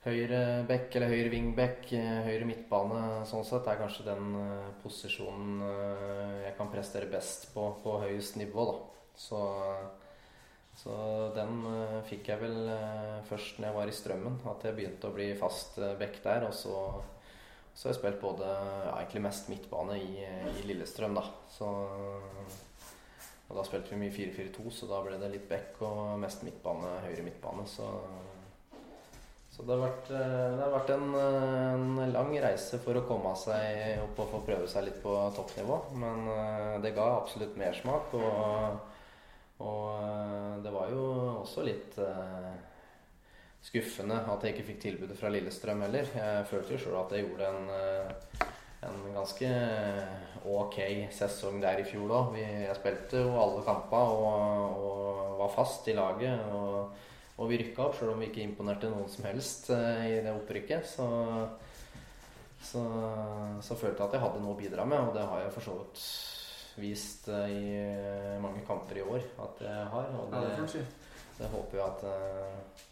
høyre back eller høyre wingback, eh, høyre midtbane, sånn sett er kanskje den uh, posisjonen jeg kan prestere best på på høyest nivå, da. Så, så den fikk jeg vel først når jeg var i Strømmen, at jeg begynte å bli fast back der. Og så så jeg har spilt både ja, egentlig mest midtbane i, i Lillestrøm, da. Så, og da spilte vi mye 4-4-2, så da ble det litt back og mest midtbane, høyre midtbane. Så, så det, har vært, det har vært, en, en, lang reise for å komme seg opp og få prøve seg litt på toppnivå. Men det ga absolutt mersmak, og, og det var jo også litt skuffende at jeg ikke fikk tilbudet fra Lillestrøm heller. Jeg følte jo sjøl at jeg gjorde en, eh, en, ganske ok sesong der i fjor òg. Jeg spilte jo alle kamper og, og, var fast i laget. Og, og vi rykka opp, sjøl om vi ikke imponerte noen som helst eh, i det opprykket. Så, så, så, følte jeg at jeg hadde noe å bidra med, og det har jeg for så vidt vist eh, i mange kamper i år at jeg har. Og det, det håper jeg at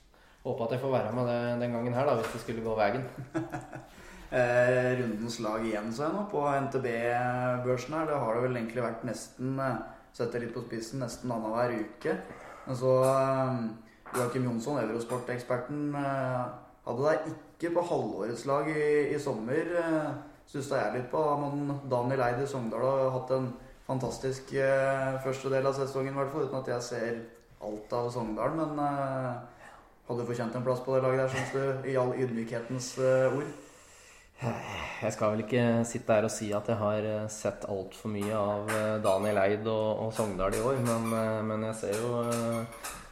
Håper at jeg får være med den gangen her, da, hvis det skulle gå veien. eh, rundens lag igjen, så jeg nå, på NTB-børsen her. Det har det vel egentlig vært nesten eh, Setter litt på spissen nesten annenhver uke. Men så eh, Joakim Jonsson, Eurosport-eksperten, eh, hadde deg ikke på halvårets lag i, i sommer. Eh, Stussa jeg litt på. Men Daniel Eid i Sogndal har hatt en fantastisk eh, første del av sesongen, i hvert fall. Uten at jeg ser alt av Sogndal. Men eh, hadde du fortjent en plass på det laget der, syns du? I all ydmykhetens eh, ord. Jeg skal vel ikke sitte her og si at jeg har eh, sett altfor mye av eh, Daniel Eid og, og Sogndal i år, men, men jeg ser jo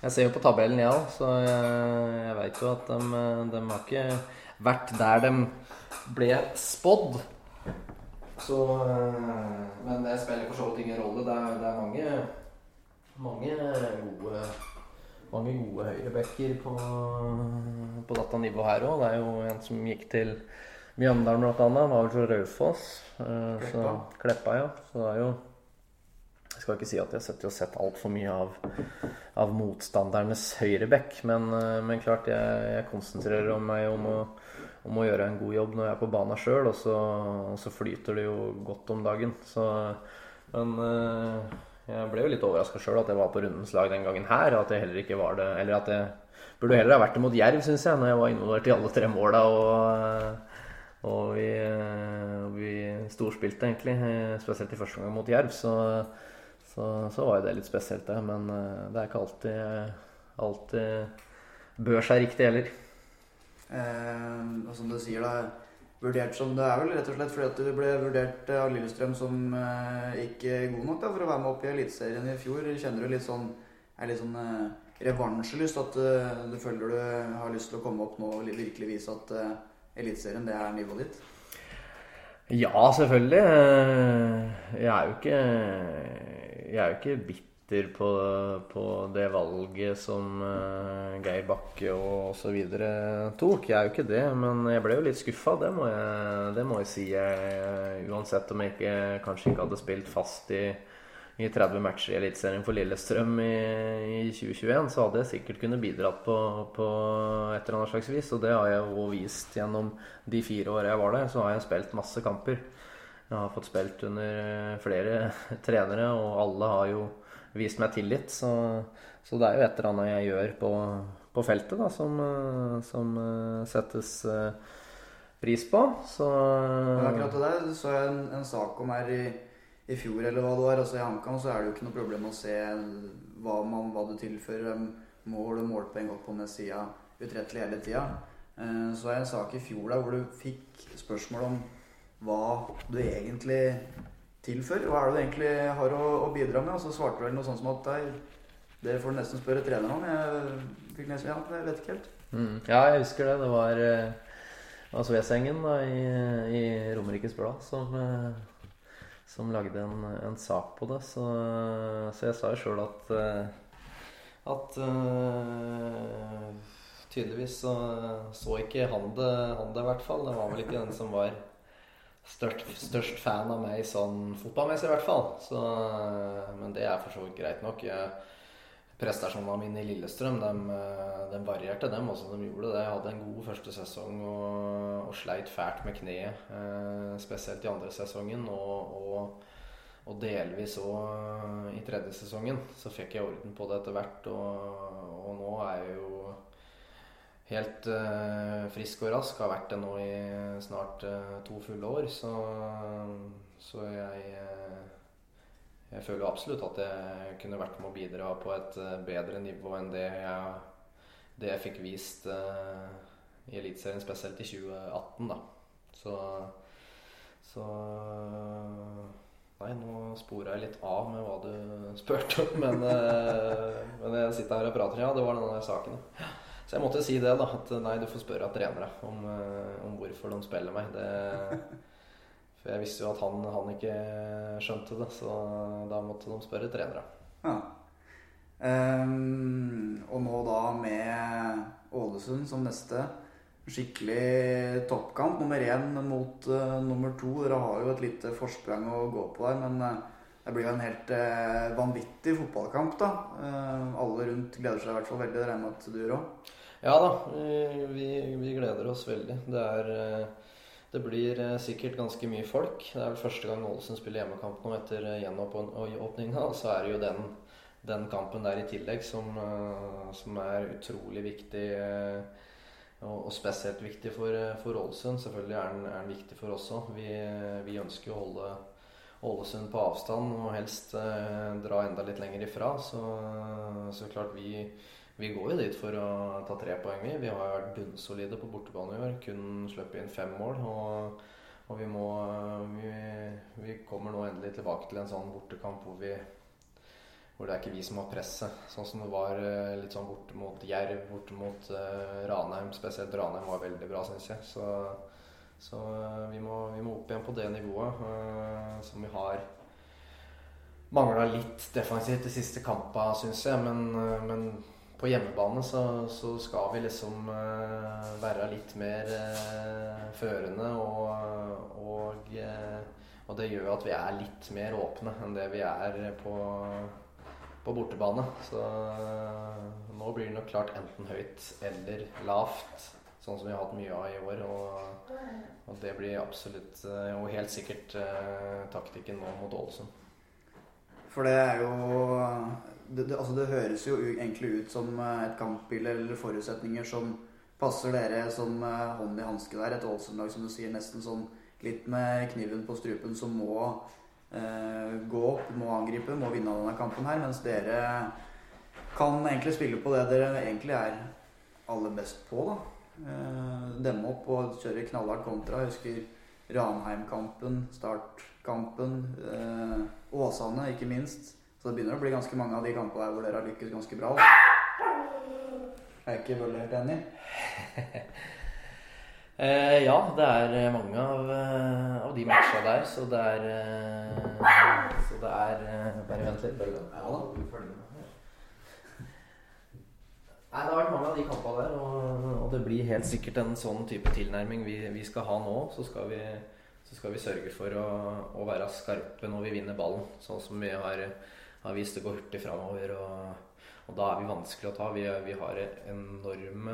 Jeg ser jo på tabellen, jeg òg, så jeg, jeg veit jo at de, de har ikke vært der de ble spådd. Så Men det spiller for så vidt ingen rolle. Det er, det er mange, mange gode mange gode høyrebacker på, på dette nivået her òg. Det er jo en som gikk til Mjøndalen annet. Var vel fra Raufoss. eh, så- Kleppa. Kleppa, ja. Så det er jo Jeg skal ikke si at jeg har sett, altfor mye av, av motstandernes høyreback, men, eh, men klart jeg, jeg konsentrerer meg om å, om å gjøre en god jobb når jeg er på banen sjøl, og, så- og så flyter det jo godt om dagen. Så, men eh, jeg ble jo litt overraska sjøl at jeg var på rundens lag den gangen her, at jeg heller ikke var det Eller at jeg burde heller ha vært det mot Jerv, syns jeg, når jeg var involvert i alle tre måla. Og, og vi, vi storspilte egentlig, spesielt i første gang mot Jerv. Så, så, så var jo det litt spesielt, det. Men eh, det er ikke alltid, alltid bør seg riktig heller. Eh, og som du sier, da vurdert som Det er vel rett og slett fordi at du ble vurdert av Lillestrøm som eh, ikke god nok da, for å være med opp i Eliteserien i fjor. Kjenner du litt sånn Er litt sånn eh, revansjelyst? At eh, du føler du har lyst til å komme opp nå og virkelig vise at eh, Eliteserien, det er nivået ditt? Ja, selvfølgelig. Eh, Jeg er jo ikke Jeg er jo ikke bitter på, på det valget som eh, Geir Bakke og osv. tok. Jeg er jo ikke det, men jeg ble jo litt skuffa, det det må jeg si. Jeg, uansett om jeg ikke, kanskje ikke hadde spilt fast i, i 30 matcher i Eliteserien for Lillestrøm i, i 2021, så hadde jeg sikkert kunnet bidratt på, på et eller annet slags vis. Og det har jeg jo vist gjennom de fire åra jeg var der. Så har jeg spilt masse kamper. Jeg har fått spilt under flere trenere, og alle har jo vist meg tillit. Så, så det er jo et eller annet jeg gjør på, på feltet da, som, eh, som eh, settes eh, pris på. Så Men akkurat det der så jeg en, en sak om her i, i fjor, eller hva det var. altså I HamKam så er det jo ikke noe problem å se hva, man, hva du tilfører mål og målpoeng opp på den sida utrettelig hele tida. Så er det en sak i fjor der hvor du fikk spørsmål om hva du egentlig tilfører. Hva er det du egentlig har å, å bidra med? Og så svarte du vel noe sånt som at nei, det får du nesten spørre treneren om. Jeg fikk nesten, ja, jeg vet ikke helt. Mm. Ja, jeg husker det. Det var, eh, det var Svesengen da, i, i Romerikes Blad som, eh, som lagde en, en sak på det. Så, så jeg sa jo sjøl at eh, at uh, tydeligvis så, så ikke han det, han det, i hvert fall. Det var vel ikke den som var størst, størst fan av meg sånn fotballmessig, i hvert fall. Så, men det er for så vidt greit nok. Prestasjonene mine i Lillestrøm de, de varierte, dem også. De gjorde det. Jeg hadde en god første sesong og, og sleit fælt med kneet. Eh, spesielt i andre sesongen. Og, og, og delvis òg i tredje sesongen. Så fikk jeg orden på det etter hvert. Og nå er jeg jo helt uh, frisk og rask. Har vært det nå i snart uh, to fulle år. Så, så jeg eh, jeg føler absolutt at jeg kunne vært med å bidra på et eh, bedre nivå enn det jeg, det jeg fikk vist uh, i Eliteserien, spesielt i 2018, da. Så, så Nei, nå spora jeg litt av med hva du spurte om, men, men jeg sitter her og prater. Ja, det var denne saken. Så jeg måtte si det, da. At nei, du får spørre trenere om, uh, om hvorfor de spiller meg. Det for jeg visste jo at han, han ikke skjønte det, så da måtte de spørre trenere. Ja. Um, og nå da med Ålesund som neste skikkelig toppkamp. Nummer én mot uh, nummer to. Dere har jo et lite forsprang å gå på der, men uh, det blir jo en helt uh, vanvittig fotballkamp, da. alle rundt gleder seg i hvert fall veldig. Det regner jeg med at du gjør òg? Ja da, vi, vi, gleder oss veldig. Det er Det blir eh, sikkert ganske mye folk. Det er vel første gang Ålesund spiller hjemmekamp nå etter eh, gjenåpninga. Og så er det jo den, den, kampen der i tillegg som, eh, som er utrolig viktig. Og, spesielt viktig for, for Ålesund. Selvfølgelig er den, er den viktig for oss òg. Vi, vi, ønsker å holde Ålesund på avstand og helst eh, dra enda litt lenger ifra. Så, så klart vi vi går jo dit for å ta tre poeng, vi. Vi har jo vært bunnsolide på bortebane i år. Kun sluppet inn fem mål. Og, og vi må vi, vi, kommer nå endelig tilbake til en sånn bortekamp hvor vi hvor det er ikke vi som har presset. Sånn som det var eh, litt sånn borte mot Jerv, borte mot uh, Ranheim. Spesielt Ranheim var veldig bra, syns jeg. Så, så uh, vi, må, vi, må, opp igjen på det nivået uh, som vi har mangla litt defensivt de siste kampene, syns jeg. Men, men på hjemmebane så, så, skal vi liksom uh, være litt mer uh, førende. Og, og, uh, og, det gjør at vi er litt mer åpne enn det vi er på, på bortebane. Så nå blir det nok klart enten høyt eller lavt. Sånn som vi har hatt mye av i år. Og, og det blir absolutt, og helt sikkert, taktikken nå mot Ålesund. For det er jo det, det, altså det høres jo egentlig ut som eh, et kampbilde eller forutsetninger som passer dere som eh, hånd i hanske der. Et Ålesund-lag som du sier, nesten sånn litt med kniven på strupen, som må eh, gå opp, må angripe, må vinne denne kampen her. Mens dere kan egentlig spille på det dere egentlig er aller best på. da. Eh, demme opp og kjøre knallhardt kontra. Jeg husker Ranheim-kampen, Start-kampen, eh, Åsane ikke minst. Så det begynner å bli ganske mange av de kampene der hvor dere har lykkes ganske bra. Er ikke Bølle helt enig? eh, ja, det er eh, mange av, eh, av de matcha der, så det er eh, Så det er Bare vent litt, Bølle. Ja da. Nei, Det har vært mange av de kampene der, og, og, det blir helt sikkert en sånn type tilnærming vi, vi skal ha nå. Så skal vi, så skal vi sørge for å, å, være skarpe når vi vinner ballen, sånn som vi har har vist det går hurtig framover. Og, og, da er vi vanskelig å ta. Vi, vi har enorm,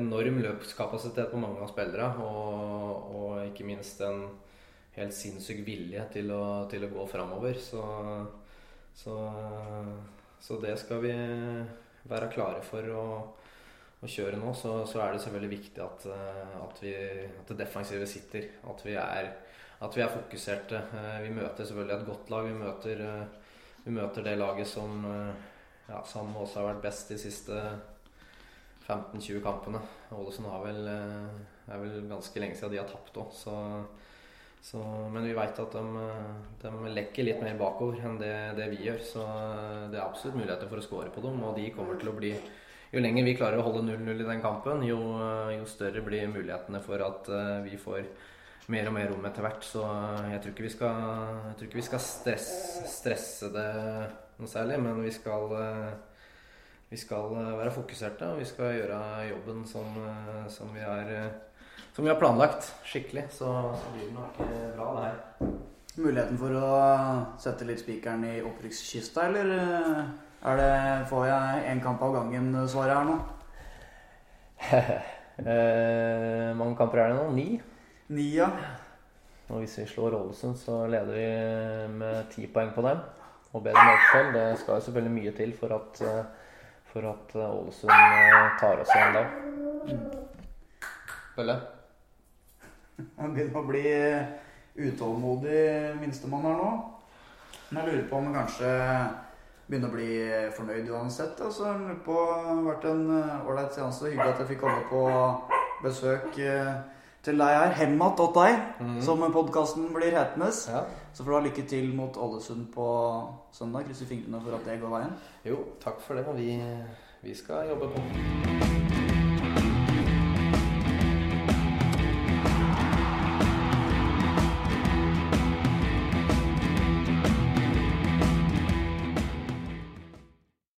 enorm løpskapasitet på mange av spillerne. Og, og, ikke minst en helt sinnssyk vilje til å, til å gå framover. Så, så, så, det skal vi være klare for å, å kjøre nå. Så, så, er det selvfølgelig viktig at, at, vi, at det defensive sitter. At vi er at vi er fokuserte. Vi møter selvfølgelig et godt lag. Vi møter vi møter det laget som, eh, ja, som også har vært best de siste 15-20 kampene. Ålesund har vel, eh, er vel ganske lenge siden de har tapt òg, så, så, Men vi veit at de, de, lekker litt mer bakover enn det, det, vi gjør. Så det er absolutt muligheter for å score på dem, og de kommer til å bli jo lenger vi klarer å holde 0-0 i den kampen, jo, jo, større blir mulighetene for at vi får mer og mer rom etter hvert. Så jeg tror ikke vi skal, ikke vi skal stresse, stresse, det noe særlig. Men vi skal, vi skal, være fokuserte, og vi skal gjøre jobben som, som, vi, har, som vi, har planlagt skikkelig. Så, så blir det nok bra, det her. Muligheten for å sette litt spikeren i opprykkskista, eller er det, får jeg én kamp av gangen-svaret her nå? eh, mange kamper er det nå? Ni? Nia. Og hvis vi slår Ålesund, så leder vi med ti poeng på dem. Og bedre målforskjell. Det skal jo selvfølgelig mye til for at, for at Ålesund eh, tar oss igjen da. Bølle? Han begynner å bli utålmodig minstemann her nå. Men jeg lurer på om han kanskje begynner å bli fornøyd uansett. Altså, jeg lurer på, det har vært en eh, ålreit seanse. Hyggelig at jeg fikk komme på besøk. Til deg her. Hemmat åt deg, mm. som podkasten blir hetende. Ja. Så får du ha lykke til mot Ålesund på søndag. Krysser fingrene for at det går veien. Jo, takk for det. Vi, vi skal jobbe på.